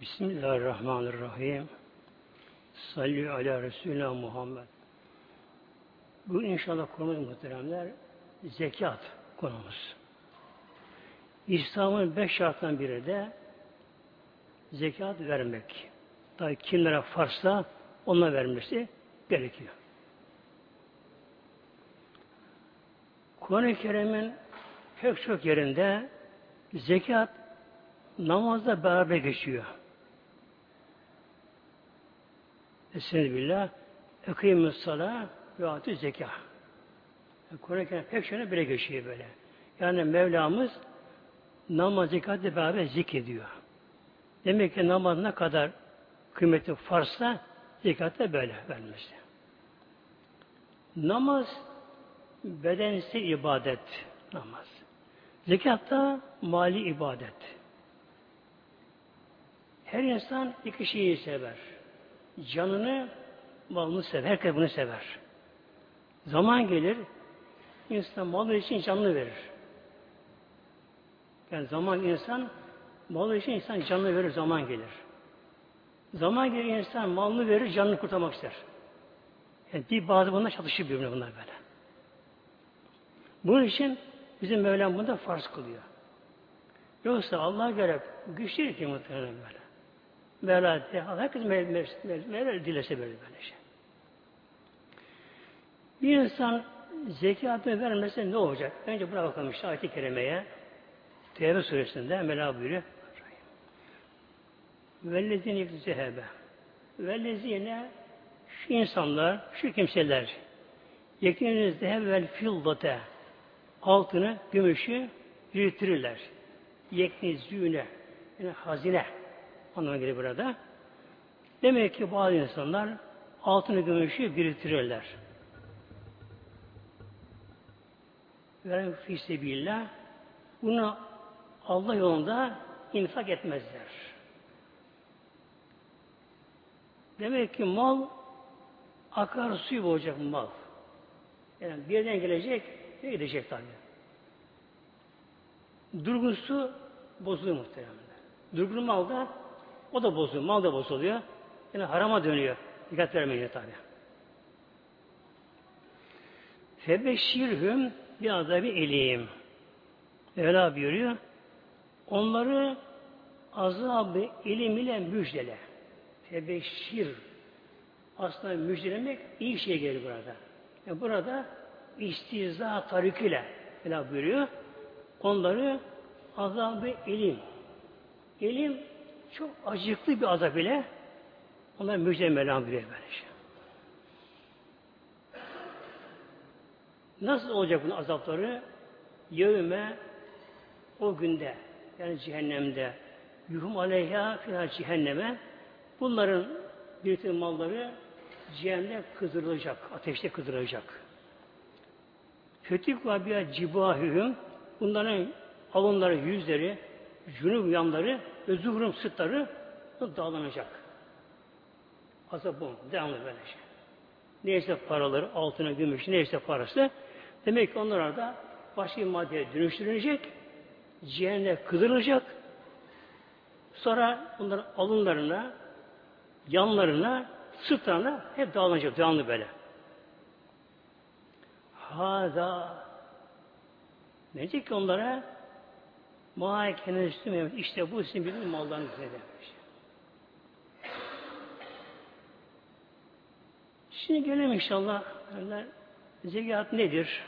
Bismillahirrahmanirrahim. Salli ala Resulüne Muhammed. Bu inşallah konumuz muhteremler zekat konumuz. İslam'ın beş şartından biri de zekat vermek. Tabi kimlere farsa ona vermesi gerekiyor. Kur'an-ı Kerim'in pek çok yerinde zekat namazda beraber geçiyor. Estağfirullah. Ekîmü salâ ve atü zekâ. Kur'an-ı Kerim pek şöyle bire geçiyor böyle. Yani Mevlamız namaz zekatı beraber zikrediyor. Demek ki namaz ne kadar kıymeti farsa zekat da böyle vermesi. Namaz bedensi ibadet namaz. Zekat da mali ibadet. Her insan iki şeyi sever. Canını, malını sever. Herkes bunu sever. Zaman gelir, insan malı için canını verir. Yani zaman insan, malı için insan canını verir, zaman gelir. Zaman gelir insan malını verir, canını kurtarmak ister. Yani bir bazı bunlar çatışır birbirine bunlar böyle. Bunun için bizim Mevlam bunu da farz kılıyor. Yoksa Allah göre güçlü ki muhtemelen böyle. Mevla, herkes Mevla, Mevla dilese böyle böyle şey. Bir insan zekatını vermese ne olacak? Önce buna bakalım işte ayet-i kerimeye. Tevbe suresinde Mevla buyuruyor. Vellezine yekzehebe. Vellezine şu insanlar, şu kimseler yekiniz zeheb vel fildate altını, gümüşü biriktirirler. Yeknizüne yani hazine anlamına gelir burada. Demek ki bazı insanlar altını, gümüşü biriktirirler. Ve fissebillah bunu Allah yolunda infak etmezler. Demek ki mal akar suyu olacak mal. Yani bir yerden gelecek, ne gidecek tabi. Durgun su bozuluyor muhtemelen. Durgun mal da o da bozuluyor. Mal da bozuluyor. Yani harama dönüyor. Dikkat vermeyin tabi. Febeşşirhüm bir azabı eleyim. Mevla buyuruyor. Onları azabı ilim ile müjdele. Febeşşir. Aslında müjdelemek iyi şey gelir burada. Yani burada istiza tarikiyle Mevla buyuruyor. Onları azabı ilim. İlim çok acıklı bir azap ile onlar müjde Mevlam buyuruyor böyle şey. Nasıl olacak bunun azapları? Yevme o günde yani cehennemde yuhum aleyha filan cehenneme bunların bir malları cehennemde kızdırılacak, ateşte kızdırılacak. Fetik var bir cibahühüm bunların alınları, yüzleri, cünub yanları ve zuhrum sıtları dağlanacak. Azap bu. Devamlı böyle şey. Neyse paraları, altına, gümüş, neyse parası. Demek ki onlar da başka bir maddeye dönüştürülecek. Cehennem kızdırılacak. Sonra bunların alınlarına, yanlarına, sırtlarına hep dağılacak. Devamlı böyle. Hada ne diyecek ki onlara? Muhakkene üstüme işte bu sizin mallarınız ne demiş. Şimdi gelelim inşallah. Zekat nedir?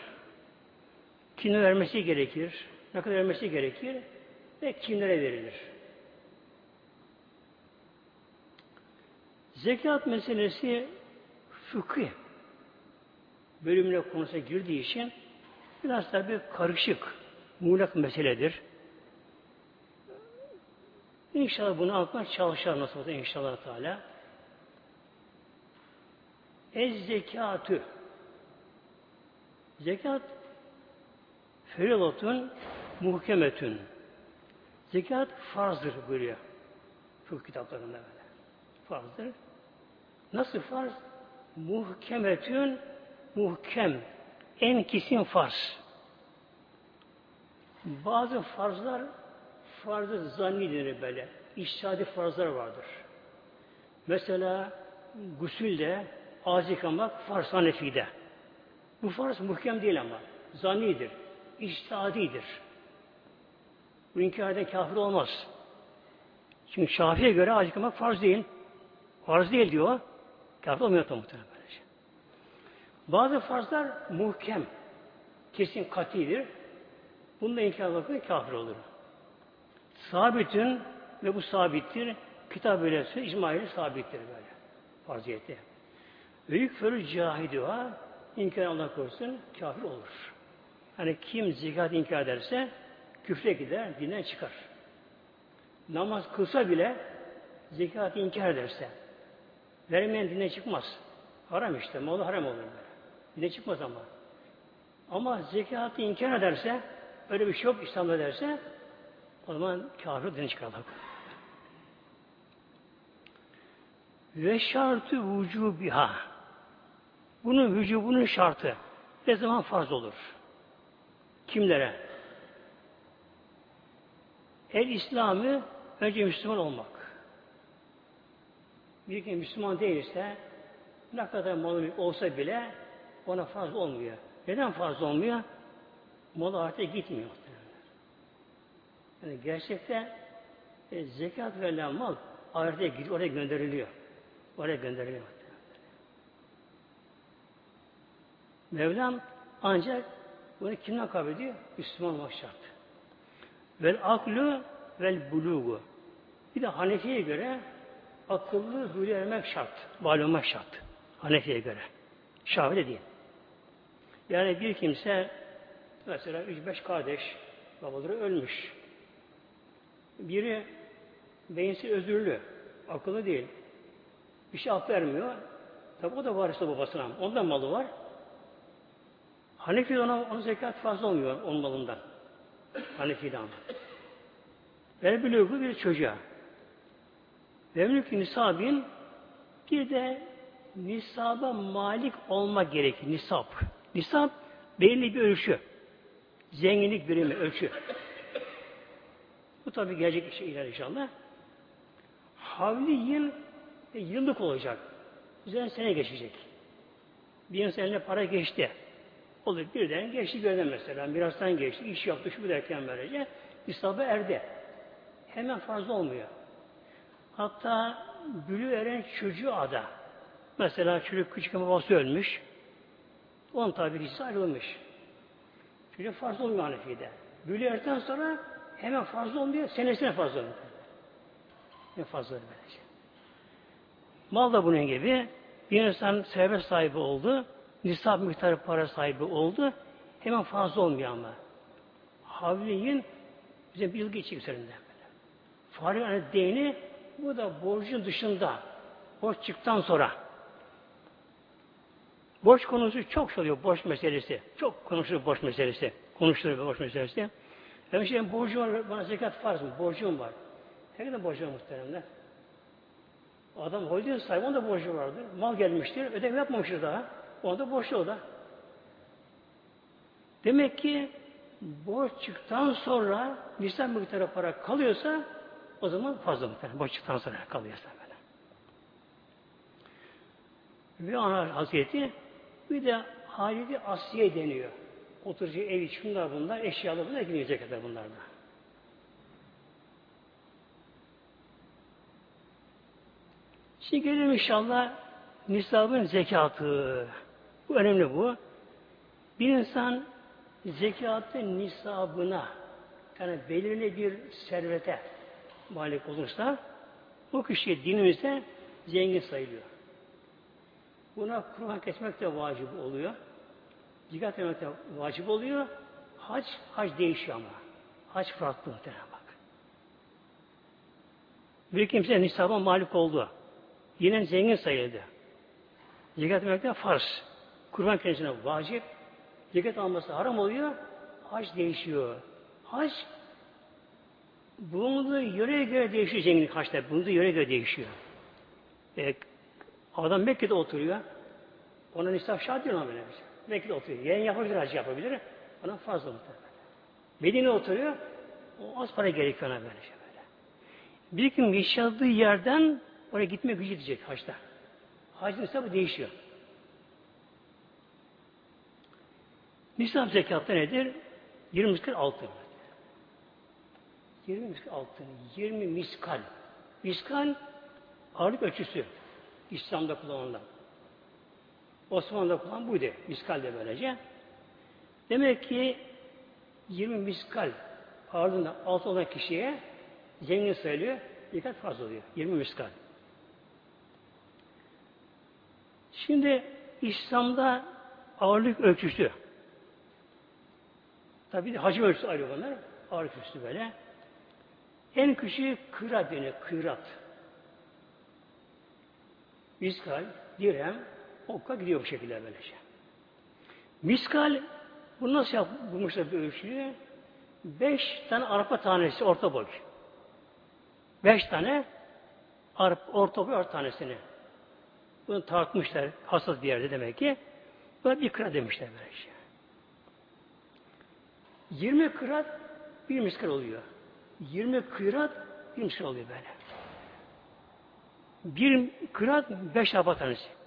Kime vermesi gerekir? Ne kadar vermesi gerekir? Ve kimlere verilir? Zekat meselesi fıkıh bölümüne konusuna girdiği için biraz tabi karışık, muğlak meseledir. İnşallah bunu anlatmak çalışalım nasıl olsa inşallah Teala. Ez zekatü Zekat ferilatun muhkemetün Zekat farzdır buyuruyor. Fıkıh kitaplarında böyle. Farzdır. Nasıl farz? Muhkemetün muhkem. En kesin farz. Bazı farzlar farzı zanni denir böyle. iştihadi farzlar vardır. Mesela gusülde ağız yıkamak farz Hanefi'de. Bu farz muhkem değil ama. Zannidir. İçtihadidir. Bu inkar kafir olmaz. Çünkü Şafii'ye göre ağız yıkamak farz değil. Farz değil diyor. Kafir olmuyor muhtemelen böylece. Bazı farzlar muhkem. Kesin katidir. Bunda inkar bakın kafir olur. Sabitün ve bu sabittir. Kitap öylesi icma sabittir böyle. Farziyeti. Büyük fırı cahidüha inkar Allah korusun kafir olur. Hani kim zekat inkar ederse küfre gider, dinden çıkar. Namaz kılsa bile zekat inkar ederse vermeyen dinden çıkmaz. Haram işte, malı haram olur böyle. Dine çıkmaz ama. Ama zekatı inkar ederse, öyle bir şey yok İslam'da derse, o zaman kafir dine çıkar Allah. Ve şartı vücubiha. Bunun vücubunun şartı ne zaman farz olur? Kimlere? El İslam'ı önce Müslüman olmak. Bir kim Müslüman değilse ne kadar malı olsa bile ona farz olmuyor. Neden farz olmuyor? Malı artık gitmiyor. Yani gerçekte e, zekat verilen mal ahirete gidiyor, oraya gönderiliyor. Oraya gönderiliyor. Mevlam ancak bunu kimden kabul ediyor? Müslüman olmak şart. Vel aklu vel bulugu. Bir de Hanefi'ye göre akıllı hülya ermek şart. Olmak şart. Hanefi'ye göre. Şafii değil. Yani bir kimse mesela üç beş kardeş babaları ölmüş. Biri beyinsiz özürlü, akıllı değil. Bir şey aklı ermiyor. Tabi o da varisi babasına. Ondan malı var. Hanefi'de ona, ona zekat fazla olmuyor onun malından. Hanefi'de ama. Ver bülüğü bir çocuğa. Ve mülk nisabin bir de nisaba malik olmak gerekir. Nisap. Nisap belli bir ölçü. Zenginlik birimi, ölçü. Bu tabi gelecek şey inşallah. Havli yıl e, yıllık olacak. Üzerine sene geçecek. Bir insan eline para geçti. Olur birden geçti birden mesela. Mirastan geçti, iş yaptı şu derken böylece. İsabı erdi. Hemen fazla olmuyor. Hatta bülü eren çocuğu ada. Mesela çocuk küçük babası ölmüş. On tabi hissi ayrılmış. Çocuk fazla olmuyor Hanefi'de. Bülü erden sonra hemen fazla olmuyor. Senesine fazla olmuyor. Ne fazla böylece. Mal da bunun gibi. Bir insan serbest sahibi oldu. Nisab miktarı para sahibi oldu. Hemen fazla olmuyor ama. Havliyin bize bir yıl geçecek üzerinden. Fare yani değini bu da borcun dışında. Borç çıktıktan sonra. Borç konusu çok oluyor borç meselesi. Çok konuşulur borç meselesi. Konuşulur borç meselesi. Ben şey borcum var, bana zekat farz mı? Borcum var. Kadar borcum var muhteremler? Adam holding sahibi, onda borcu vardır. Mal gelmiştir, ödeme yapmamıştır daha. Onda borçlu o da. Demek ki borç çıktıktan sonra nisan miktarı para kalıyorsa o zaman fazla miktarı. Borç çıktıktan sonra kalıyorsa böyle. Ve ana hazreti bir de Halidi Asiye deniyor. Oturucu evi, şunlar bunlar, eşyalar bunlar, gidecek kadar bunlar da. Şimdi gelelim inşallah nisabın zekatı. Bu önemli bu. Bir insan zekatı nisabına yani belirli bir servete malik olursa bu kişi dinimizde zengin sayılıyor. Buna kurban kesmek de vacip oluyor. Zikat etmek de vacip oluyor. Hac, hac değişiyor ama. Hac farklı muhtemelen bak. Bir kimse nisaba malik oldu. Yine zengin sayıldı. Zekat vermek de farz. Kurban kendisine vacip. Zekat alması haram oluyor. Hac değişiyor. Hac bulunduğu yöreye göre değişiyor zenginlik haçta. Bulunduğu yöreye göre değişiyor. E, adam Mekke'de oturuyor. Ona nisaf şart ona böyle bir şey. Mekke'de oturuyor. Yeğen yapabilir, hacı yapabilir. Ona fazla muhtemelen. Medine oturuyor. O az para gerekiyor ona böyle şey böyle. Bir kim yaşadığı yerden oraya gitme gücü diyecek haçta. Hacın hesabı değişiyor. Nisab zekatta nedir? 20 miskal altın. 20 miskal altın. 20 miskal. Miskal ağırlık ölçüsü. İslam'da kullanılan. Osmanlı'da kullanılan buydu. Miskal de böylece. Demek ki 20 miskal ağırlığında altı olan kişiye zengin sayılıyor. Birkaç fazla oluyor. 20 miskal. Şimdi İslam'da ağırlık ölçüsü. Tabi hacim ölçüsü ayrı bunlar. Ağırlık ölçüsü böyle. En küçük kırat deniyor. Kırat. Miskal, dirhem, okka gidiyor bu şekilde böylece. Miskal, bu nasıl yap, bulmuşlar bir ölçüyü? Beş tane arpa tanesi orta boy. Beş tane arpa, orta boy arpa tanesini. Bunu tartmışlar hassas bir yerde demek ki. Böyle bir kıra demişler böyle şey. 20 kırat bir miskal oluyor. 20 kırat bir miskal oluyor böyle. Bir kırat beş arpa tanesi.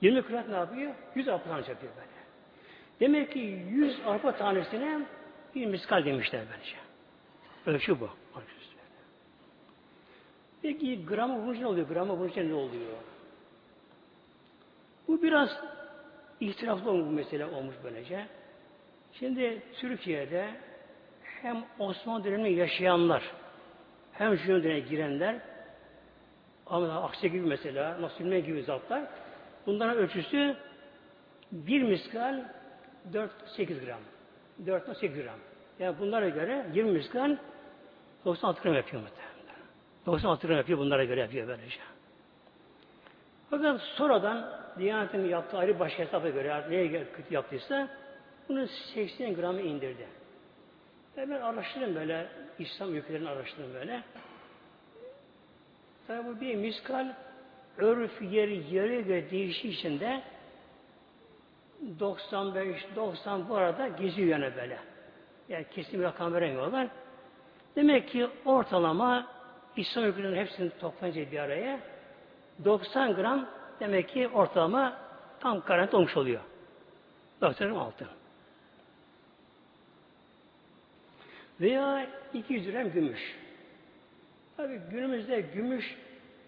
20 kırat ne yapıyor? 100 arpa tanesi yapıyor böyle. Demek ki 100 arpa tanesine bir miskal demişler bence. Ölçü bu. Peki gramı vurunca ne oluyor? Gramı vurunca ne oluyor? Bu biraz ihtilaflı olmuş mesele olmuş böylece. Şimdi Türkiye'de hem Osmanlı döneminde yaşayanlar hem Cumhuriyet dönemine girenler ama Akse gibi mesela, Nasülme gibi zatlar bunların ölçüsü bir miskal 4-8 gram. 4-8 gram. Yani bunlara göre 20 miskal 96 gram yapıyor muhtemelen. 96 gram yapıyor bunlara göre yapıyor böylece. Fakat sonradan Diyanet'in yaptığı ayrı başka hesaba göre neye kötü yaptıysa bunu 80 gramı indirdi. Ve ben araştırdım böyle, İslam ülkelerini araştırdım böyle. Tabi bu bir miskal örf yeri yere göre değiştiği için de 95, 90 bu arada geziyor yani böyle. Yani kesin bir rakam veremiyorlar. Demek ki ortalama İslam ülkelerinin hepsini toplayınca bir araya 90 gram demek ki ortalama tam garanti olmuş oluyor. 90 gram altın. Veya 200 gram gümüş. Tabi günümüzde gümüş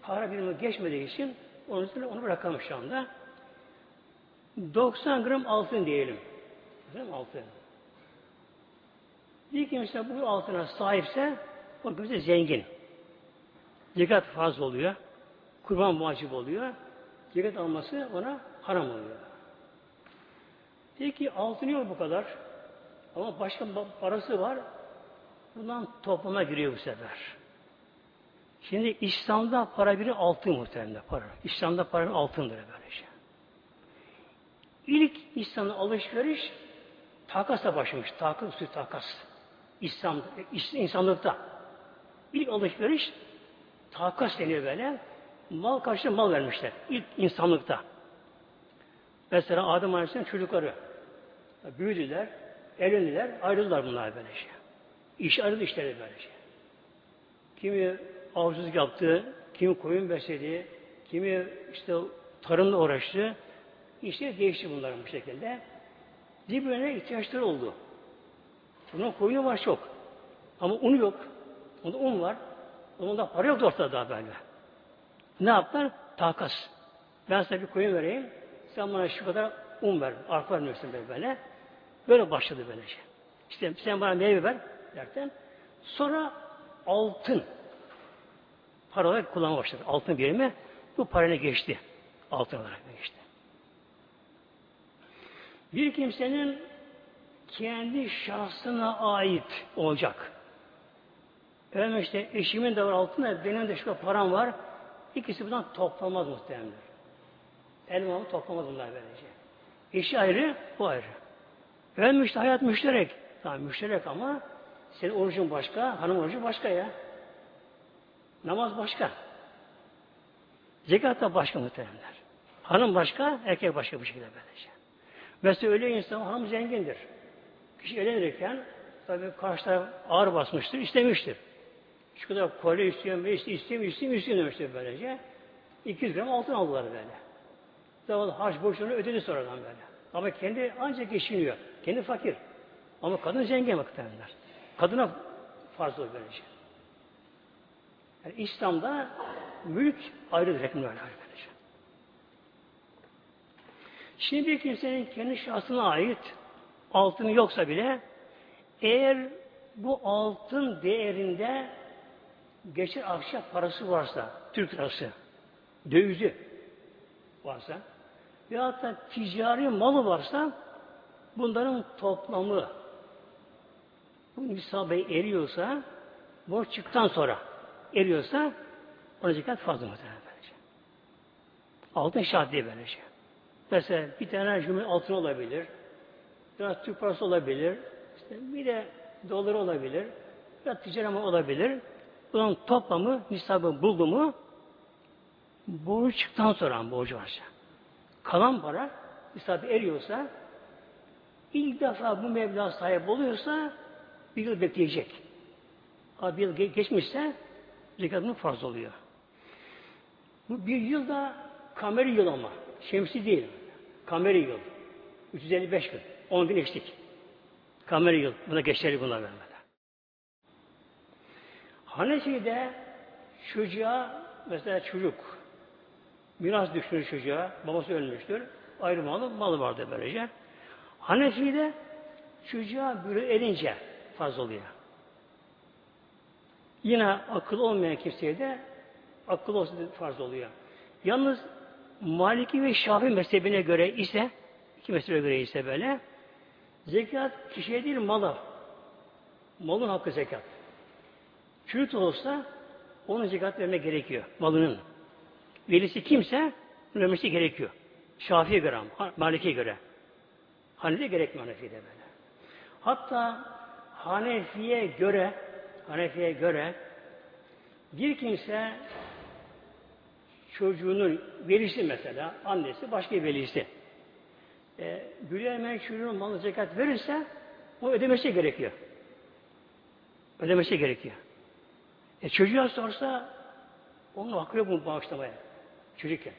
para birimi geçmediği için üstüne onu bırakalım şu anda. 90 gram altın diyelim. Değil mi? Altın. Bir kimse bu altına sahipse o kimse zengin. Zekat fazla oluyor. Kurban vacip oluyor. Zekat alması ona haram oluyor. Peki altın yok bu kadar. Ama başka parası var. Bundan toplama giriyor bu sefer. Şimdi İslam'da para biri altın muhtemelen para. İslam'da para biri altındır böyle şey. İlk İslam'da alışveriş takasla başlamış. Takas üstü takas. İslam, insanlıkta. İlk alışveriş takas deniyor böyle. Mal karşılığı mal vermişler. İlk insanlıkta. Mesela Adem Aleyhisselam çocukları büyüdüler, evlendiler, ayrıldılar bunlar böyle şey. İş ayrıldı işleri böyle şey. Kimi avcılık yaptı, kimi koyun besledi, kimi işte tarımla uğraştı. İşte değişti bunların bu şekilde. Birbirine ihtiyaçları oldu. Bunun koyunu var çok. Ama unu yok. Onda un var. Onda para yok ortada daha böyle. Ne yaptılar? Takas. Ben sana bir koyun vereyim. Sen bana şu kadar un ver. Arpa vermiyorsun böyle. Böyle başladı böylece. İşte sen bana meyve ver derken sonra altın para olarak kullanmaya başladı. Altın birimi bu parayla geçti. Altın olarak geçti. Bir kimsenin kendi şahsına ait olacak. Efendim işte eşimin de var altında, benim de şu param var. İkisi buradan toplamaz muhtemelen. Elmamı toplamaz bunlar böylece. Eşi ayrı, bu ayrı. Efendim işte hayat müşterek. Tamam müşterek ama senin orucun başka, hanım orucu başka ya. Namaz başka. Zekat da başka muhtemelenler. Hanım başka, erkek başka bir şekilde böylece. Mesela öyle insan hanım zengindir. Kişi evlenirken tabi karşı taraf ağır basmıştır, istemiştir. Şu kadar kolye istiyorum, işte istiyorum, istiyorum, istiyorum işte böylece. 200 gram altın aldılar böyle. Zavallı harç borçlarını ödedi sonradan böyle. Ama kendi ancak geçiniyor. Kendi fakir. Ama kadın zengin muhtemelenler. Kadına farz oluyor böylece. Yani İslam'da mülk ayrıdır öyle böylece. Şimdi bir kimsenin kendi şahsına ait altını yoksa bile eğer bu altın değerinde geçer ahşap parası varsa, Türk lirası, dövizi varsa ya da ticari malı varsa bunların toplamı bu nisabı eriyorsa borç çıktıktan sonra eriyorsa ona zekat fazla muhtemelen. Altın şart değil böylece. Mesela bir tane cümle altın olabilir, biraz Türk parası olabilir, işte bir de dolar olabilir, biraz ticari mal olabilir. Bunun toplamı, nisabı buldu mu borç çıktıktan sonra borcu varsa. Kalan para nisabı eriyorsa ilk defa bu meblağ sahip oluyorsa bir yıl bekleyecek. Ama bir yıl geçmişse zekatının farz oluyor. Bu bir yılda kameri yıl ama. Şemsi değil. Kameri yıl. 355 gün. 10 gün geçtik. Kameri yıl. Buna geçerli bunlar vermeden. Hanefi'de çocuğa mesela çocuk miras düşmüş çocuğa, babası ölmüştür. Ayrı malı, malı vardı böylece. Hanefi'de çocuğa bürü edince farz oluyor. Yine akıl olmayan kimseye de akıl olsun farz oluyor. Yalnız Maliki ve Şafi mezhebine göre ise iki mezhebe göre ise böyle zekat kişiye değil mala. Malın hakkı zekat. Çürüt olsa onun zekat vermek gerekiyor. Malının. Velisi kimse vermesi gerekiyor. Şafi'ye göre Malik'e göre. Hanefi'ye gerekmiyor Hanefi'de böyle. Hatta Hanefi'ye göre Hanefi'ye göre bir kimse çocuğunun velisi mesela, annesi, başka bir velisi. E, Gülemeyen çocuğun malı zekat verirse o ödemesi gerekiyor. Ödemesi gerekiyor. E çocuğa sorsa onun hakkı yok mu bağışlamaya? Çocukken.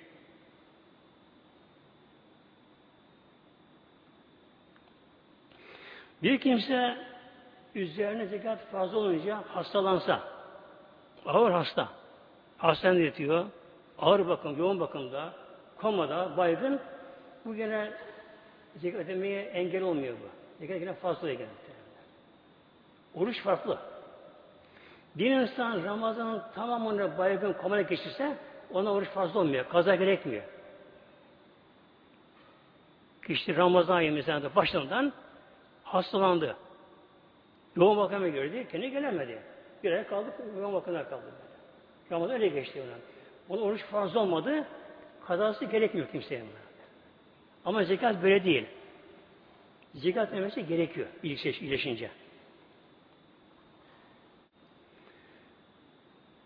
Bir kimse üzerine zekat fazla olunca hastalansa, ağır hasta, hastanede yatıyor, ağır bakım, yoğun bakımda, komada, baygın, bu gene zekat ödemeye engel olmuyor bu. Zekat gene fazla gene. Oruç farklı. Bir insan Ramazan'ın tamamını baygın komada geçirse ona oruç fazla olmuyor. Kaza gerekmiyor. Kişi Ramazan ayı mesela başından hastalandı. Yoğun bakıma girdi. Kendi gelemedi. Bir ay kaldı. Yoğun bakımda kaldı. Ramazan öyle geçti ona. Onun oruç fazla olmadı. Kazası gerekmiyor kimseye. Ama zekat böyle değil. Zekat vermesi gerekiyor iyileşince.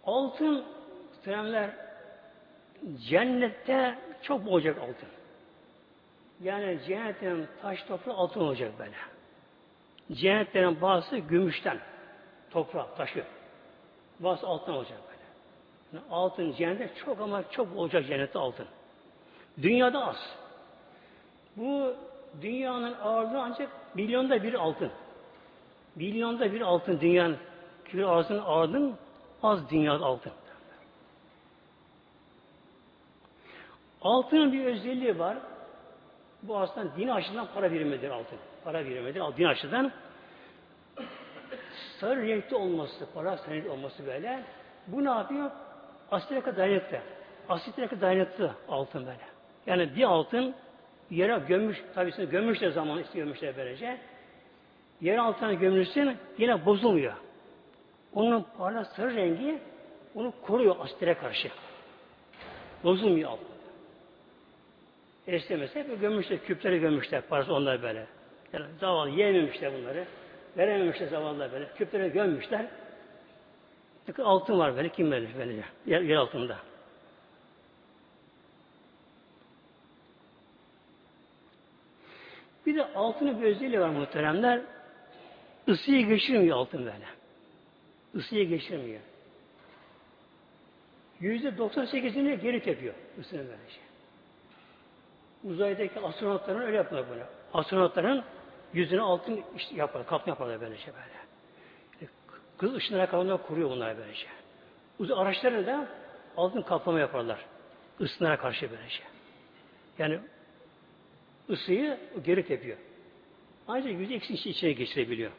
Altın Muhteremler cennette çok olacak altın. Yani cennetin taş toprağı altın olacak böyle. Cennetlerin bazısı gümüşten toprak, taşı. Bazısı altın olacak böyle. Yani altın cennette çok ama çok olacak cennette altın. Dünyada az. Bu dünyanın ağırlığı ancak milyonda bir altın. Milyonda bir altın dünyanın küre arzının ağırlığı az dünyada altın. Altının bir özelliği var. Bu aslında din açısından para birimidir altın. Para birimidir. Din açısından sarı renkli olması, para sarı olması böyle. Bu ne yapıyor? Asitlere kadar dayanıklı. Asitlere kadar dayanıklı altın böyle. Yani bir altın yere gömmüş, tabi gömmüş de zaman istiyor gömmüşler böylece. Yer altına gömülsün yine bozulmuyor. Onun parlak sarı rengi onu koruyor asitlere karşı. Bozulmuyor altın. Esnemesi hep gömmüşler, küpleri gömmüşler, parası onlar böyle. Yani zavallı yiyememişler bunları. Verememişler zavallılar böyle. Küpleri gömmüşler. Altın var böyle, kim verir böyle yer, yer altında. Bir de altının bir özelliği var muhteremler. Isıyı geçirmiyor altın böyle. Isıyı geçirmiyor. yüzde 98'ini geri tepiyor ısının böylece. Uzaydaki astronotların öyle yapıyorlar böyle. Astronotların yüzüne altın işte yaparlar, kaplı yaparlar böylece böyle. Kız ışınlara kalınca kuruyor bunlar böylece. Uzay araçları da altın kaplama yaparlar. Isınlara karşı böylece. Yani ısıyı geri tepiyor. Ancak yüzde eksi içine geçirebiliyor.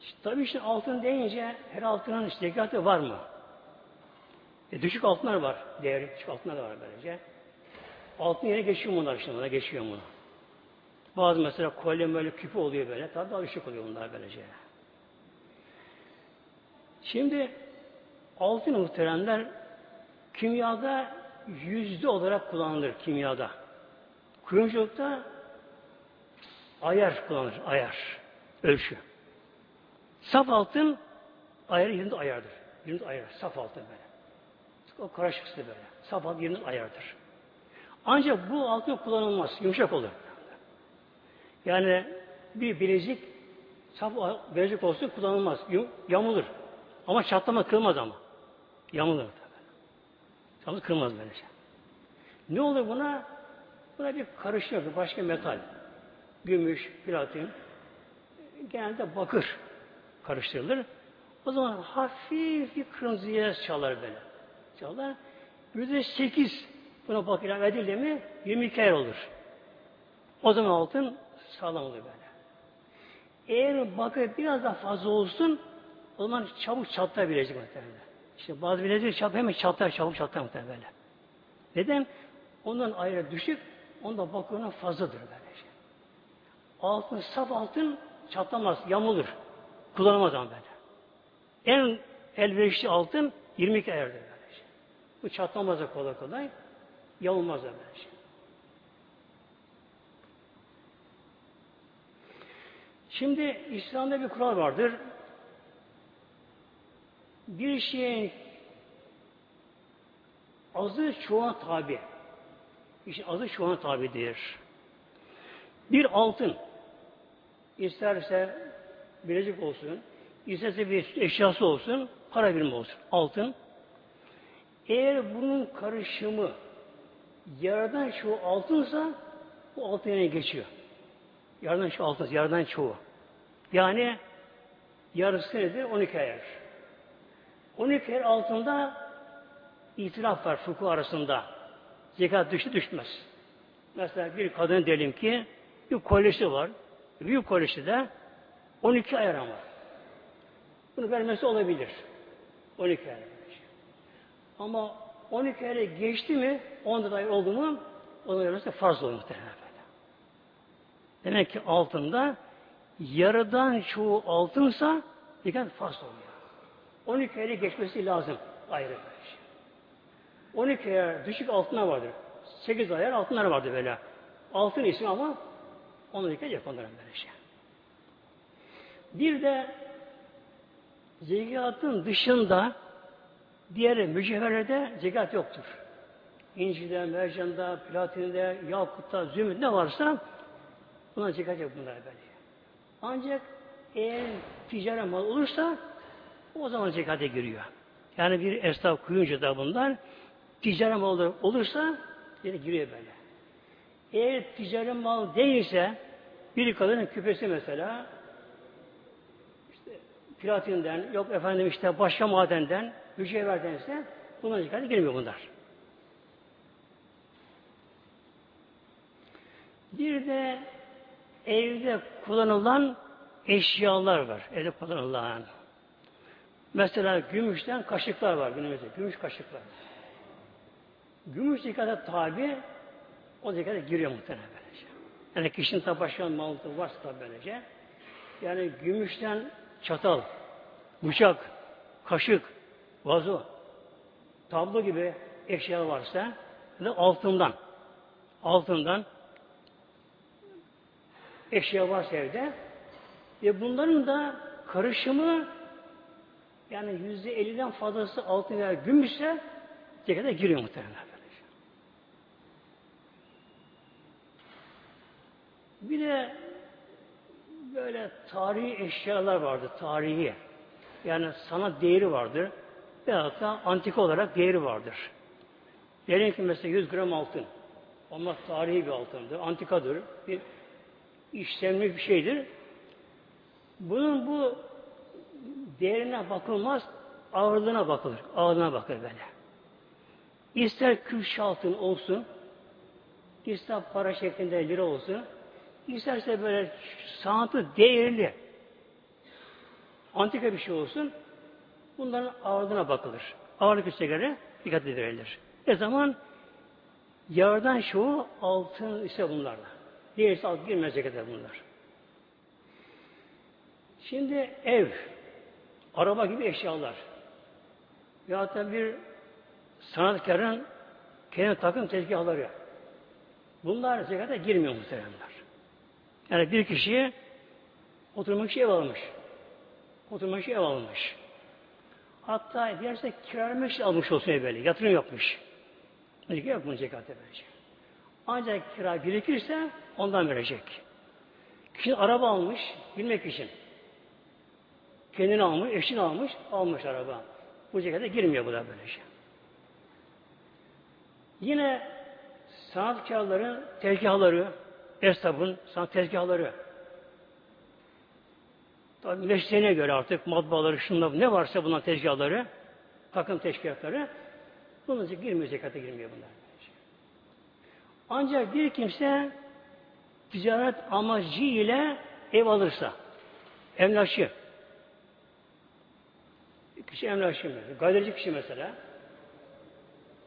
İşte, tabii işte altın deyince her altının işte var mı? E, düşük altınlar var. Değeri düşük altınlar da var böylece. Altın yere geçiyor bunlar işte. Buna geçiyor bunu. Bazı mesela kolye böyle küpü oluyor böyle. Tabii daha düşük oluyor bunlar böylece. Şimdi altın muhteremler kimyada yüzde olarak kullanılır kimyada. Kuyumculukta ayar kullanılır. Ayar. Ölçü. Saf altın ayarı yerinde ayardır. Yerinde ayar. Saf altın böyle. O karışıksı böyle. Saf altın yerinde ayardır. Ancak bu altın kullanılmaz. Yumuşak olur. Yani bir bilezik saf bilezik olsun kullanılmaz. Yamulur. Ama çatlama kırmaz ama. Yamulur. Çatlama kırmaz böyle şey. Ne olur buna? Buna bir karışıyor. Başka metal. Gümüş, platin. Genelde bakır karıştırılır. O zaman hafif bir kırmızıya çalar böyle. Çalar. Yüzde sekiz buna bakır ilave edildi mi 22 ay olur. O zaman altın sağlam olur böyle. Eğer bakır biraz daha fazla olsun o zaman çabuk çatlayabilecek muhtemelen. İşte bazı bilezik çat hemen çatlar, çabuk çatlar muhtemelen böyle. Neden? Ondan ayrı düşük, onda bakırından fazladır böyle şey. Altın, saf altın çatlamaz, yamulur. Kullanamaz ama böyle. En elverişli altın 22 ayardır böyle şey. Bu çatlamaz da kolay kolay, yamulmaz da böyle şey. Şimdi İslam'da bir kural vardır. Bir şeyin azı çoğuna tabi. İşte azı çoğuna tabidir. Bir altın isterse bilezik olsun, isterse bir eşyası olsun, para birimi olsun, altın. Eğer bunun karışımı yaradan çoğu altınsa bu altın yerine geçiyor. Yardan şu altın, yardan çoğu. Yani yarısı nedir? 12 ayar. 12 ayar altında itiraf var fıkıh arasında. Zekat düştü düşmez. Mesela bir kadın diyelim ki bir kolyesi var. Büyük kolyesi de 12 ayar ama. Bunu vermesi olabilir. 12 ayar. Ama 12 ayar geçti mi 10 ayar oldu mu onun vermesi farz olur muhtemelen. Demek ki altında yarıdan çoğu altınsa zekat farz oluyor. 12 ayı geçmesi lazım ayrı. 12 ayar düşük altına vardır. 8 ayar altınlar vardı böyle. Altın ismi ama onu dikkat yapanlar böyle şey. Bir de zekatın dışında diğer mücevherlerde zekat yoktur. İncide, mercanda, platinde, yakutta, zümrüt ne varsa buna zekat yok bunlar böyle. Ancak eğer ticari mal olursa o zaman zekate giriyor. Yani bir esnaf kuyunca da bunlar ticari mal olursa yine giriyor böyle. Eğer ticari mal değilse bir kadının küpesi mesela işte platinden yok efendim işte başka madenden mücevherdense buna zekate girmiyor bunlar. Bir de evde kullanılan eşyalar var. Evde kullanılan. Mesela gümüşten kaşıklar var günümüzde. Gümüş kaşıklar. Gümüş zekata tabi o zekata giriyor muhtemelen böylece. Yani kişinin tabi başka malı varsa tabi böylece. Yani gümüşten çatal, bıçak, kaşık, vazo, tablo gibi eşya varsa da altından altından eşya varsa evde ve bunların da karışımı yani yüzde elliden fazlası altın veya gümüşse zekata giriyor muhtemelen. Bir de böyle tarihi eşyalar vardı, tarihi. Yani sana değeri vardır. Veyahut da antika olarak değeri vardır. Diyelim ki mesela 100 gram altın. Onlar tarihi bir altındır, antikadır. Bir işlemli bir şeydir. Bunun bu değerine bakılmaz, ağırlığına bakılır. Ağırlığına bakılır böyle. İster kürş altın olsun, ister para şeklinde lira olsun, isterse böyle sanatı değerli, antika bir şey olsun, bunların ağırlığına bakılır. Ağırlık ölçeklerine dikkat edilir. Ne zaman? Yardan çoğu altın ise bunlarla. Diğerisi alt girmez cekete bunlar. Şimdi ev, araba gibi eşyalar. Ya da bir sanatkarın kendi takım tezgahları. Bunlar zekata girmiyor muhteremler. Yani bir kişiye oturmak için ev almış. Oturmak için ev almış. Hatta diğerse kiralamak için almış olsun böyle. Yatırım yapmış. Yok bunun zekatı verecek. Ancak kira gerekirse ondan verecek. Kişi araba almış bilmek için. Kendini almış, eşini almış, almış araba. Bu zekata girmiyor bu da böylece. Yine sanatkarların tezgahları, esnafın sanat tezgahları. Tabi mesleğine göre artık matbaaları, şunlar, ne varsa bunlar tezgahları, takım teşkilatları, bunun için girmiyor, zekata girmiyor bunlar. Ancak bir kimse ticaret amacı ile ev alırsa, emlakçı, kişi emlakçı mesela, galerici kişi mesela,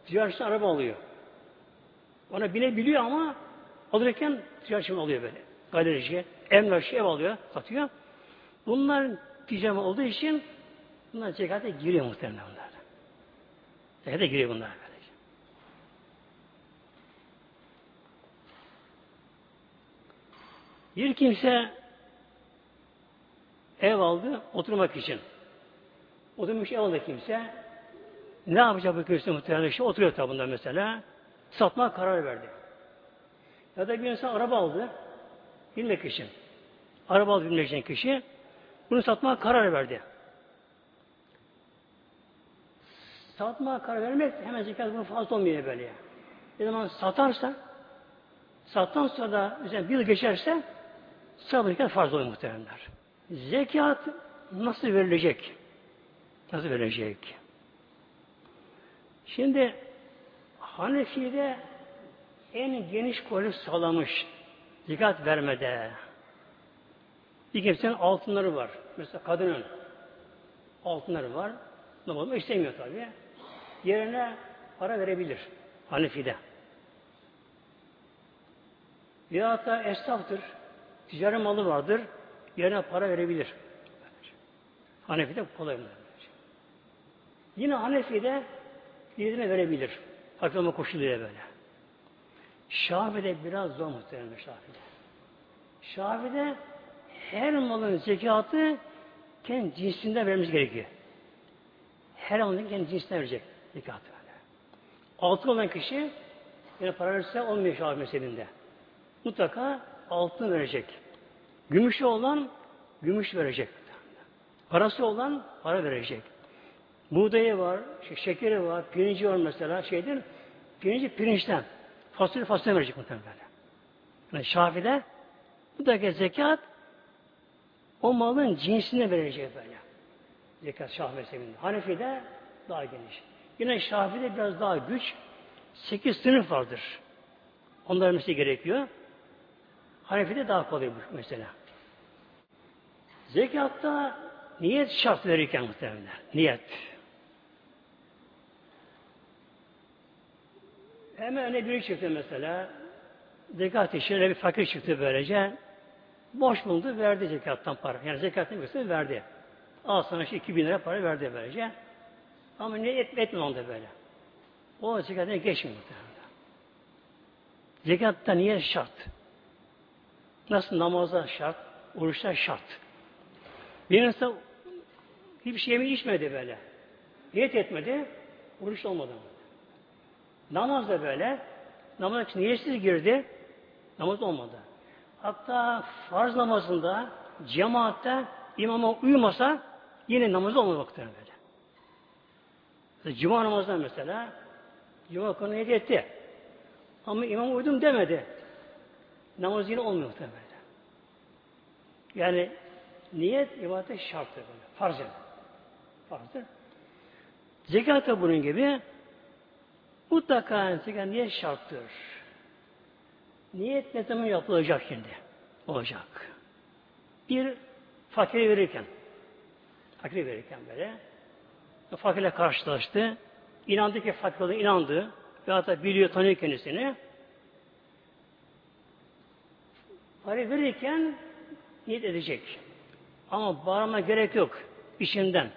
ticaretçi araba alıyor. Ona binebiliyor ama alırken ticaretçi alıyor böyle. Galerici, emlakçı ev alıyor, satıyor. Bunlar ticaret olduğu için bunlar zekata giriyor muhtemelen bunlar. Zekata giriyor bunlar. Böylece. Bir kimse ev aldı oturmak için. Oturmuş ev aldı kimse. Ne yapacak bu kimse muhtemelen? İşte oturuyor tabunda mesela. Satma karar verdi. Ya da bir insan araba aldı. Bilmek için. Araba aldı bilmek için kişi. Bunu satmaya karar verdi. Satmaya karar vermek hemen zekat bunu fazla olmuyor böyle. Bir zaman satarsa sattan sonra da mesela bir yıl geçerse sabırken farz oluyor muhteremler. Zekat nasıl verilecek? Nasıl verilecek? Şimdi Hanefi'de en geniş kolu sağlamış zekat vermede. Bir kimsenin altınları var. Mesela kadının altınları var. Namazı istemiyor tabi. Yerine para verebilir. Hanefi'de. Ya da esnaftır. Ticari malı vardır. Yerine para verebilir. Hanefi'de kolay mı? Yine Hanefi'de yerine verebilir. Aklama koşuluyla böyle. Şafi'de biraz zor muhtemelen Şafi'de. Şafi'de her malın zekatı kendi cinsinden vermemiz gerekiyor. Her malın kendi cinsinden verecek zekatı. Altın olan kişi yine para verirse olmuyor Şafii mezhebinde. Mutlaka altın verecek. Gümüşü olan gümüş verecek. Parası olan para verecek. Buğdayı var, şekeri var, pirinci var mesela şeydir. Pirinci pirinçten. Fasulye fasulye verecek muhtemelen. Yani Şafi'de buradaki zekat o malın cinsine verecek böyle. Zekat Şafii mezhebinde. Hanefi'de daha geniş. Yine Şafi'de biraz daha güç. Sekiz sınıf vardır. Onların vermesi gerekiyor. Hanefi'de daha kolay bu mesela. Zekatta niyet şart verirken muhtemelen. Niyet. Hemen öne biri çıktı mesela. Zekat için bir fakir çıktı böylece. Boş buldu, verdi zekattan para. Yani zekatın bir verdi. Al sana işte 2000 lira para verdi böylece. Ama ne etme etme onda böyle. O zekatına geçmiyor muhtemelen. Zekatta niye şart? Nasıl namazda şart, oruçta şart. Bir insan hiçbir şey yemi içmedi böyle. Niyet etmedi, oruç olmadı. Namaz da böyle. Namaz için niyetsiz girdi, namaz olmadı. Hatta farz namazında cemaatte imama uyumasa Yine namazı olmamaktadır böyle. Mesela Cuma namazında mesela Cuma konu niyet etti. Ama imam uydum demedi. Namaz yine olmuyor böyle. Yani niyet ibadete şarttır böyle. Farz yani. Farzdır. Zekat da bunun gibi mutlaka zekat niyet şarttır. Niyet ne zaman yapılacak şimdi? Olacak. Bir fakire verirken fakire verirken böyle fakirle karşılaştı. İnandı ki fakir olduğuna inandı. Ve hatta biliyor, tanıyor kendisini. Para verirken niyet edecek. Ama bağırma gerek yok. işinden.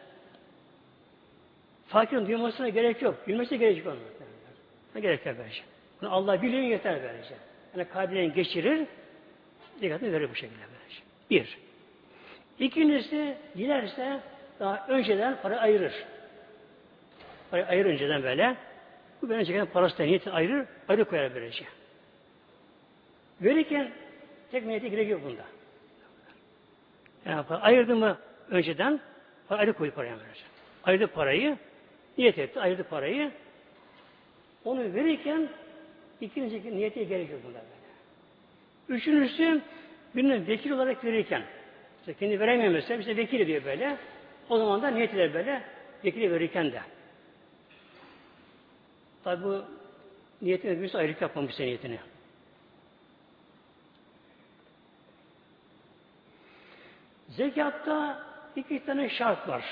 Fakirin duymasına gerek yok. Bilmesi gerek yok. Ne gerek yok böylece. Bunu Allah biliyor yeter böylece. Yani kalbinden geçirir, dikkatini verir bu şekilde böylece. Bir. İkincisi, dilerse daha önceden para ayırır. Parayı ayırır önceden böyle. Bu ben önceden parası da niyetini ayırır, ayrı koyar böylece. Verirken tek niyete gerek yok bunda. Yani para ayırdı mı önceden, para ayrı koydu paraya böylece. Ayırdı parayı, niyet etti, ayırdı parayı. Onu verirken ikinci niyete gerek yok bunda böyle. Üçüncüsü birine vekil olarak verirken işte kendi veremiyor mesela işte vekil diyor böyle. O zaman da niyet eder böyle vekili verirken de. Tabi bu niyetine birisi ayrılık yapmamış niyetini. Zekatta iki tane şart var.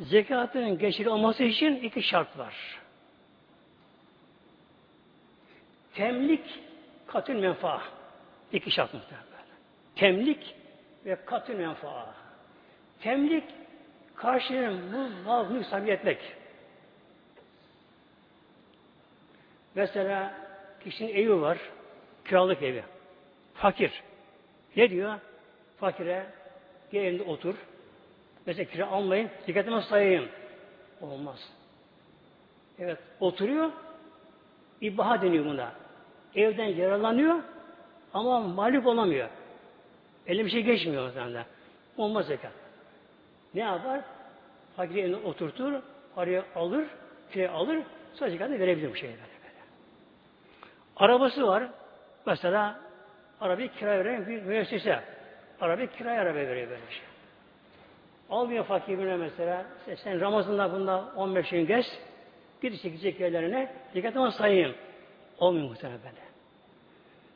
Zekatın geçerli olması için iki şart var. Temlik, katül menfa. İki şart muhtemelen. Temlik ve katül menfa. Temlik, karşının bu mal mülk sahibi etmek. Mesela kişinin evi var, kiralık evi. Fakir. Ne diyor? Fakire, gel evinde otur. Mesela kira almayın, dikkatime sayayım. Olmaz. Evet, oturuyor, ibaha deniyor buna. Evden yararlanıyor ama mağlup olamıyor. Eline bir şey geçmiyor sende. Olmaz zekat. Ne yapar? Fakiri evine oturtur, parayı alır, kirayı alır, sonra zekatını verebilir bu şeyi böyle. Arabası var. Mesela arabayı kiraya veren bir müessese. Arabayı kiraya araba veriyor böyle şey. Almıyor fakir birine mesela. Sen, Ramazan'da bunda 15 gün geç. Git çekecek yerlerine. Zekatımı sayayım. Olmuyor muhtemelen böyle.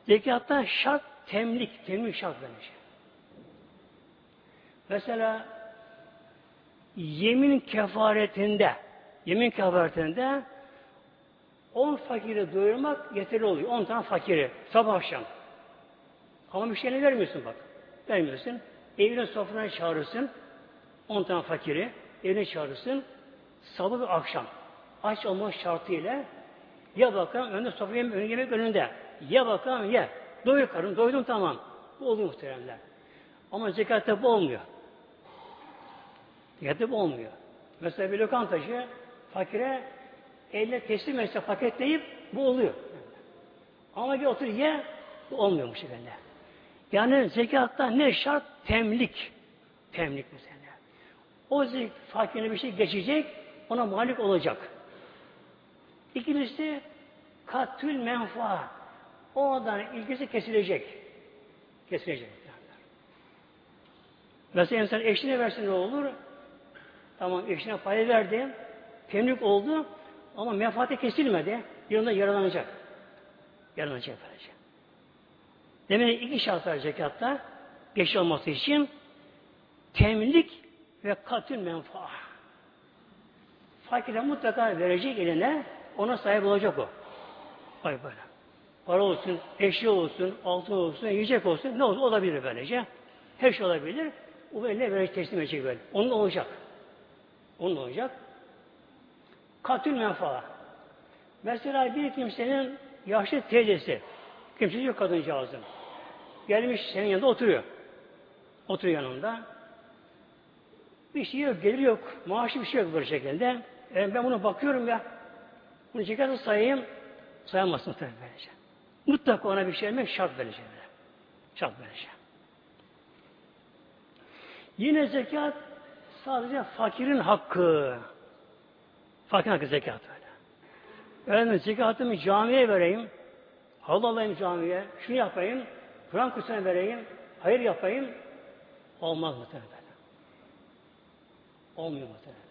Zekatta şart temlik. Temlik şart böylece. Mesela yemin kefaretinde yemin kefaretinde 10 fakiri doyurmak yeterli oluyor. 10 tane fakiri sabah akşam. Ama şeyini vermiyorsun bak. Vermiyorsun. Evine sofrana çağırırsın. 10 tane fakiri evine çağırırsın. Sabah ve akşam. Aç olma şartıyla ya bakalım önünde sofra yemek, önü yemek önünde. Ya bakalım ye. Doyur karın. Doydum tamam. Bu oluyor muhteremler. Ama zekatte bu olmuyor. Zekatte bu olmuyor. Mesela bir lokantacı fakire elle teslim etse paketleyip bu oluyor. Ama bir otur ye bu olmuyor bu şekilde. Yani zekatta ne şart? Temlik. Temlik mesela. O fakirine bir şey geçecek, ona malik olacak. İkincisi katül menfa. O adam ilgisi kesilecek. Kesilecek. Mesela insan eşine versin ne olur? Tamam eşine pay verdi. Temlik oldu. Ama menfaati kesilmedi. Yanında yaralanacak. Yaralanacak böylece. Demek ki iki şart var zekatta. Geç olması için temlik ve katül menfa. Fakire mutlaka verecek eline ona sahip olacak o. Vay böyle. Para olsun, eşya olsun, altın olsun, yiyecek olsun ne olsun olabilir böylece. Her şey olabilir. O eline verecek, teslim edecek böyle. Onun olacak. Onun olacak. Katül menfa. Mesela bir kimsenin yaşlı teyzesi, kimsesi yok kadıncağızın. Gelmiş senin yanında oturuyor. Oturuyor yanında. Bir şey yok, gelir yok, maaşı bir şey yok böyle şekilde. Yani ben bunu bakıyorum ya, bunu çekerse sayayım, sayamazsın tabii böylece. Mutlaka ona bir şey vermek şart. Böyle. Şart böylece. Yine zekat sadece fakirin hakkı. Fakirin hakkı zekat öyle. Efendim zekatımı camiye vereyim. Halı alayım camiye. Şunu yapayım. Kur'an kursuna vereyim. Hayır yapayım. Olmaz muhtemelen. Olmuyor muhtemelen.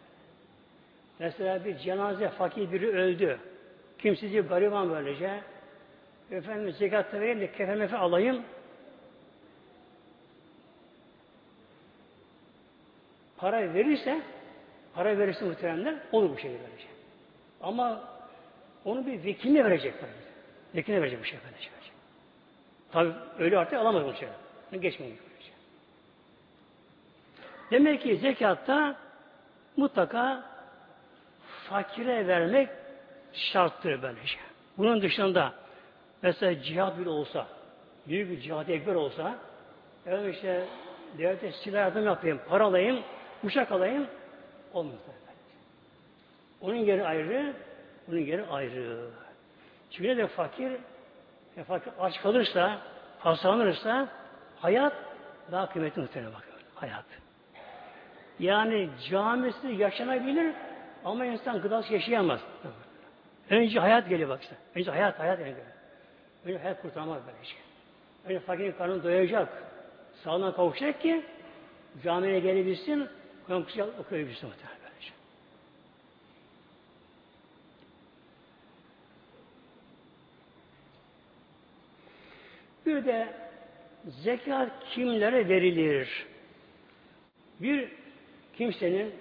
Mesela bir cenaze fakir biri öldü. Kimseci gariban böylece. Efendim zekat vereyim de kefen mefe alayım. Para verirse para verirse muhtemelen olur bu şey verecek. Ama onu bir vekiline verecek. Vekiline verecek bir şey verecek. Tabi öyle artık alamaz bu şey. Geçmeyin. Demek ki zekatta mutlaka fakire vermek şarttır böylece. Bunun dışında mesela cihat bile olsa, büyük bir cihat ekber olsa, evet işte devlete silah yardım yapayım, para alayım, uçak alayım, olmaz. Onun yeri ayrı, bunun yeri ayrı. Çünkü ne de fakir, e, fakir aç kalırsa, hastalanırsa hayat daha kıymetli muhtemelen bakıyor. Hayat. Yani camisi yaşanabilir ama insan gıdası yaşayamaz. Önce hayat geliyor baksana. Önce hayat, hayat geliyor. Önce hayat kurtarmaz böyle şey. Önce fakirin karnını doyacak. Sağlığına kavuşacak ki camiye gelebilsin, Kur'an okuyabilsin muhtemelen böyle şey. Bir de zekat kimlere verilir? Bir kimsenin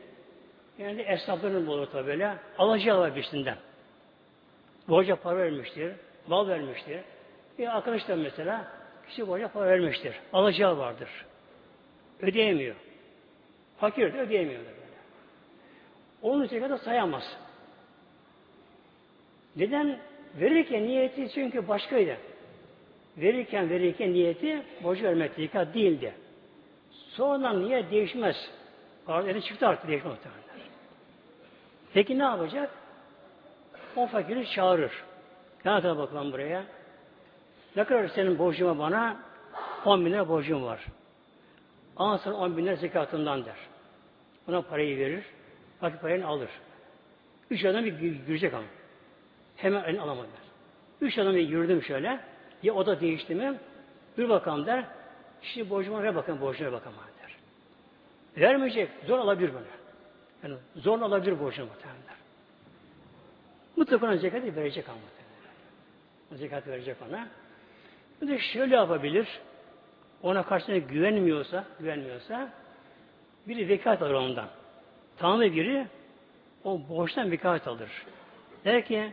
yani esnafların olur tabi böyle. Alacağı var birisinden. Borca para vermiştir. Mal vermiştir. Bir arkadaşlar mesela kişi borca para vermiştir. Alacağı vardır. Ödeyemiyor. Fakir de ödeyemiyor. Böyle. Onun zekatı sayamaz. Neden? Verirken niyeti çünkü başkaydı. Verirken verirken niyeti borcu vermek zekat değildi. Sonradan niyet değişmez. Arada çıktı artık değişmez muhtemelen. Peki ne yapacak? O fakiri çağırır. Kadar bakalım buraya? Ne kadar senin borcuma bana? 10 bin lira borcum var. Sana 10 bin lira zekatından der. Ona parayı verir. Fakir parayı alır. Üç adam bir girecek ama. Hemen elini alamadılar. Üç adam bir yürüdüm şöyle. Ya o da değişti mi? Bir bakalım der. Şimdi borcuma ver bakın borcuna bakalım der. Vermeyecek. Zor alabilir bunu. Yani zorla alabilir borcunu muhtemelen. Mutlaka zekatı verecek ama muhtemelen. Zekat verecek ona. Bir de şöyle yapabilir. Ona karşısına güvenmiyorsa, güvenmiyorsa biri vekalet alır ondan. Tanrı biri o borçtan vekalet alır. Der ki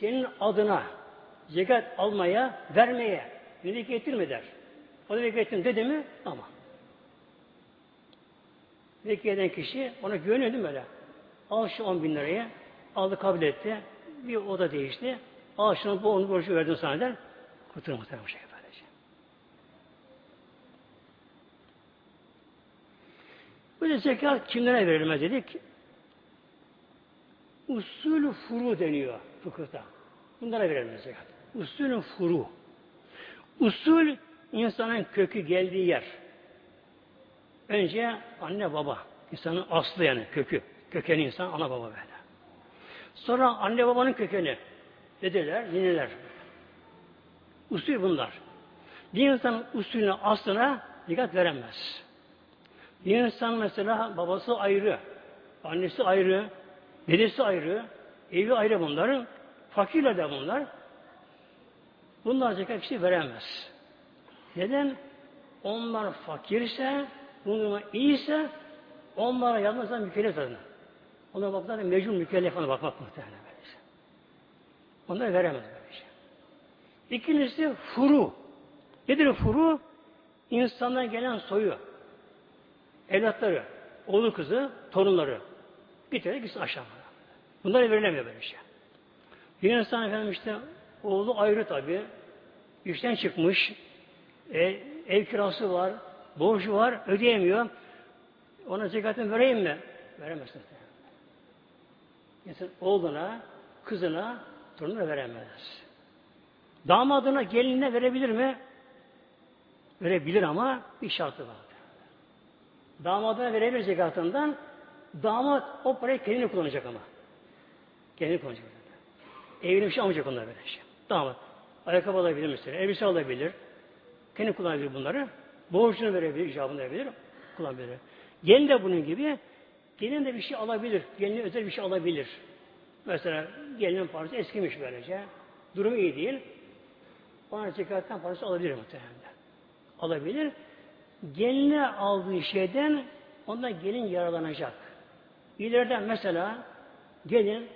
senin adına zekat almaya, vermeye müzik ettirme der. O da vekalet dedi mi? Ama. Vekil eden kişi ona güveniyor değil mi öyle? Al şu 10 bin lirayı, aldı kabul etti. Bir oda değişti. Al şunu bu onu borcu verdin sana der. Kurtulur muhtemelen bu şekilde. Böyle zekat kimlere verilmez dedik? Usulü furu deniyor fıkıhta. Bunlara verilmez zekat. Usulü furu. Usul insanın kökü geldiği yer. Önce anne baba. İnsanın aslı yani kökü. Kökeni insan ana baba böyle. Sonra anne babanın kökeni. Dedeler, nineler. Usul bunlar. Bir insan usulüne aslına dikkat veremez. Bir insan mesela babası ayrı, annesi ayrı, dedesi ayrı, evi ayrı bunların, fakirler de bunlar. Bunlar zekat kişi veremez. Neden? Onlar fakirse, bunun iyiyse, onlara yalnızdan mükellef adına. Ona baktılar mecbur mükellef ona bakmak muhtemelen Onları veremez böylece. İkincisi furu. Nedir furu? İnsandan gelen soyu evlatları, oğlu kızı, torunları bitirir gitsin aşağı. Bunlara verilemiyor böyle şey. Bir insan efendim işte oğlu ayrı tabi. İşten çıkmış. E, ev kirası var. Borcu var. Ödeyemiyor. Ona zekatını vereyim mi? Veremezsin. İnsan oğluna, kızına, torununa veremez. Damadına, gelinine verebilir mi? Verebilir ama bir şartı var. Damadına verebilir zekatından. Damat o parayı kendine kullanacak ama. Kendine kullanacak. Evine bir şey almayacak onlar böyle şey. Damat. Ayakkabı alabilir mesela. Elbise alabilir. Kendi kullanabilir bunları. Borcunu verebilir, icabını verebilir. Kullanabilir. Gelin de bunun gibi gelin de bir şey alabilir. Gelin özel bir şey alabilir. Mesela gelinin parası eskimiş böylece. Durumu iyi değil. Ona zekattan parası alabilir muhtemelen. Alabilir. Geline aldığı şeyden ondan gelin yaralanacak. İleriden mesela gelin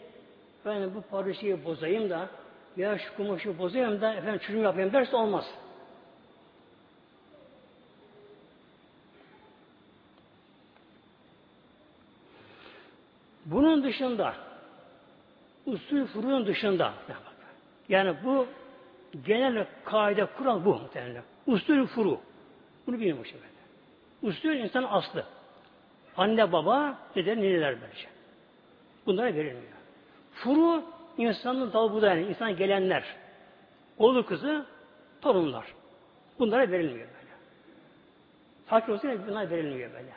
ben bu parçayı bozayım da ya şu kumaşı bozayım da efendim çürüm yapayım derse olmaz. Bunun dışında usul furunun dışında yani bu genel kaide kural bu muhtemelen. Usul furu. Bunu işte böyle. Usul insan aslı. Anne baba, dede, neneler böylece. Bunlara verilmiyor. Furu insanın dal budağı, insan gelenler. Oğlu kızı, torunlar. Bunlara verilmiyor böyle. Fakir olsa bunlar verilmiyor böyle.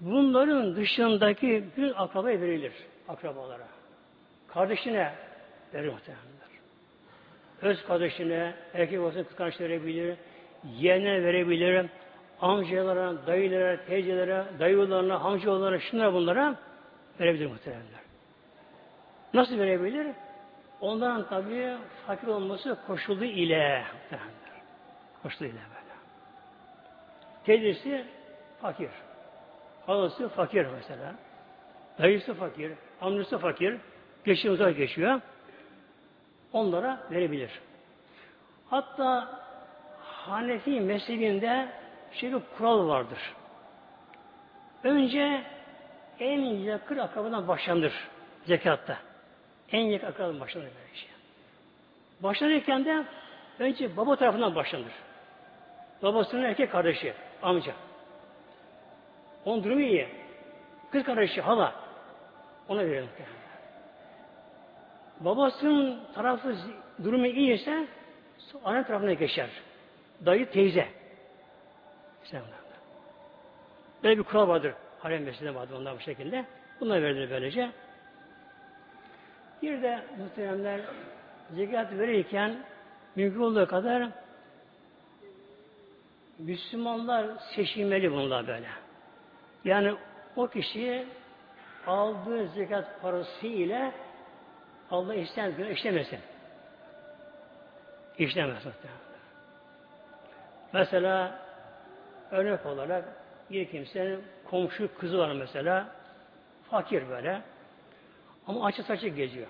Bunların dışındaki bir akrabaya verilir. Akrabalara. Kardeşine verir muhtemelenler. Öz kardeşine, erkek olsa kız kardeş verebilir, yeğenine verebilir, amcalara, dayılara, teyzelere, dayılarına, amcalara, şunlara bunlara verebilir muhtemelenler. Nasıl verebilir? Onların tabi fakir olması koşulu ile muhtemelenler. Koşulu ile böyle. Teyzesi fakir. Halası fakir mesela. Dayısı fakir, amcası fakir, geçiyor uzak geçiyor. Onlara verebilir. Hatta Hanefi mezhebinde şey bir kural vardır. Önce en yakın akrabadan başlanır zekatta. En yakın akrabadan başlanır böyle şey. Başlanırken de önce baba tarafından başlanır. Babasının erkek kardeşi, amca. Onun durumu iyi. Kız kardeşi, hala. Ona verelim. Babasının tarafı durumu iyi ise anne tarafına geçer. Dayı teyze. Böyle bir kural vardır. Harem mesleğinde vardır onlar bu şekilde. Bunlar verilir böylece. Bir de muhteremler zekat verirken mümkün olduğu kadar Müslümanlar seçilmeli bunlar böyle. Yani o kişi aldığı zekat parası ile Allah isteyen günah işlemesin. İşlemesin. Mesela örnek olarak bir kimsenin komşu kızı var mesela fakir böyle ama açık saçık geziyor.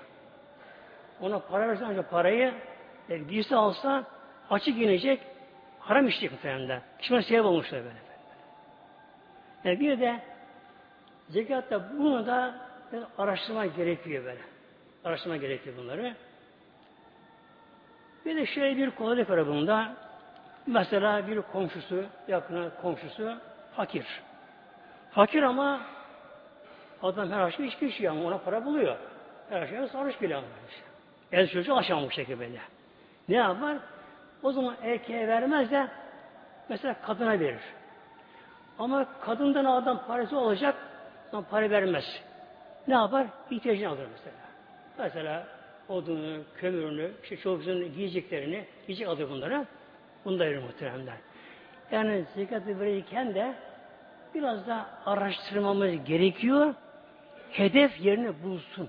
Ona para versen ancak parayı e, giysi alsa açık inecek haram işleyecek muhtemelen. Kişime sebep olmuşlar böyle. Yani bir de zekatta bunu da araştırma gerekiyor böyle. Araştırma gerekiyor bunları. Bir de şöyle bir kolaylık var bunda. Mesela bir komşusu, yakın komşusu fakir. Fakir ama adam her akşam içki içiyor ama ona para buluyor. Her akşam sarhoş bile almış. El çocuğu bu şekilde. Ne yapar? O zaman erkeğe vermez de mesela kadına verir. Ama kadından adam parası olacak ama para vermez. Ne yapar? İhtiyacını alır mesela. Mesela odunu, kömürünü, işte çocuğun giyeceklerini, giyecek alır bunlara. Bunu da verir muhteremler. Yani zekatı verirken de biraz da araştırmamız gerekiyor. Hedef yerini bulsun.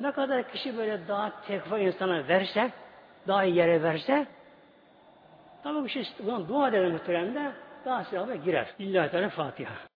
Ne kadar kişi böyle daha tekva insana verse, daha iyi yere verse, tabi bir şey buna dua edelim muhteremde, daha sevaba girer. İllahi Teala Fatiha.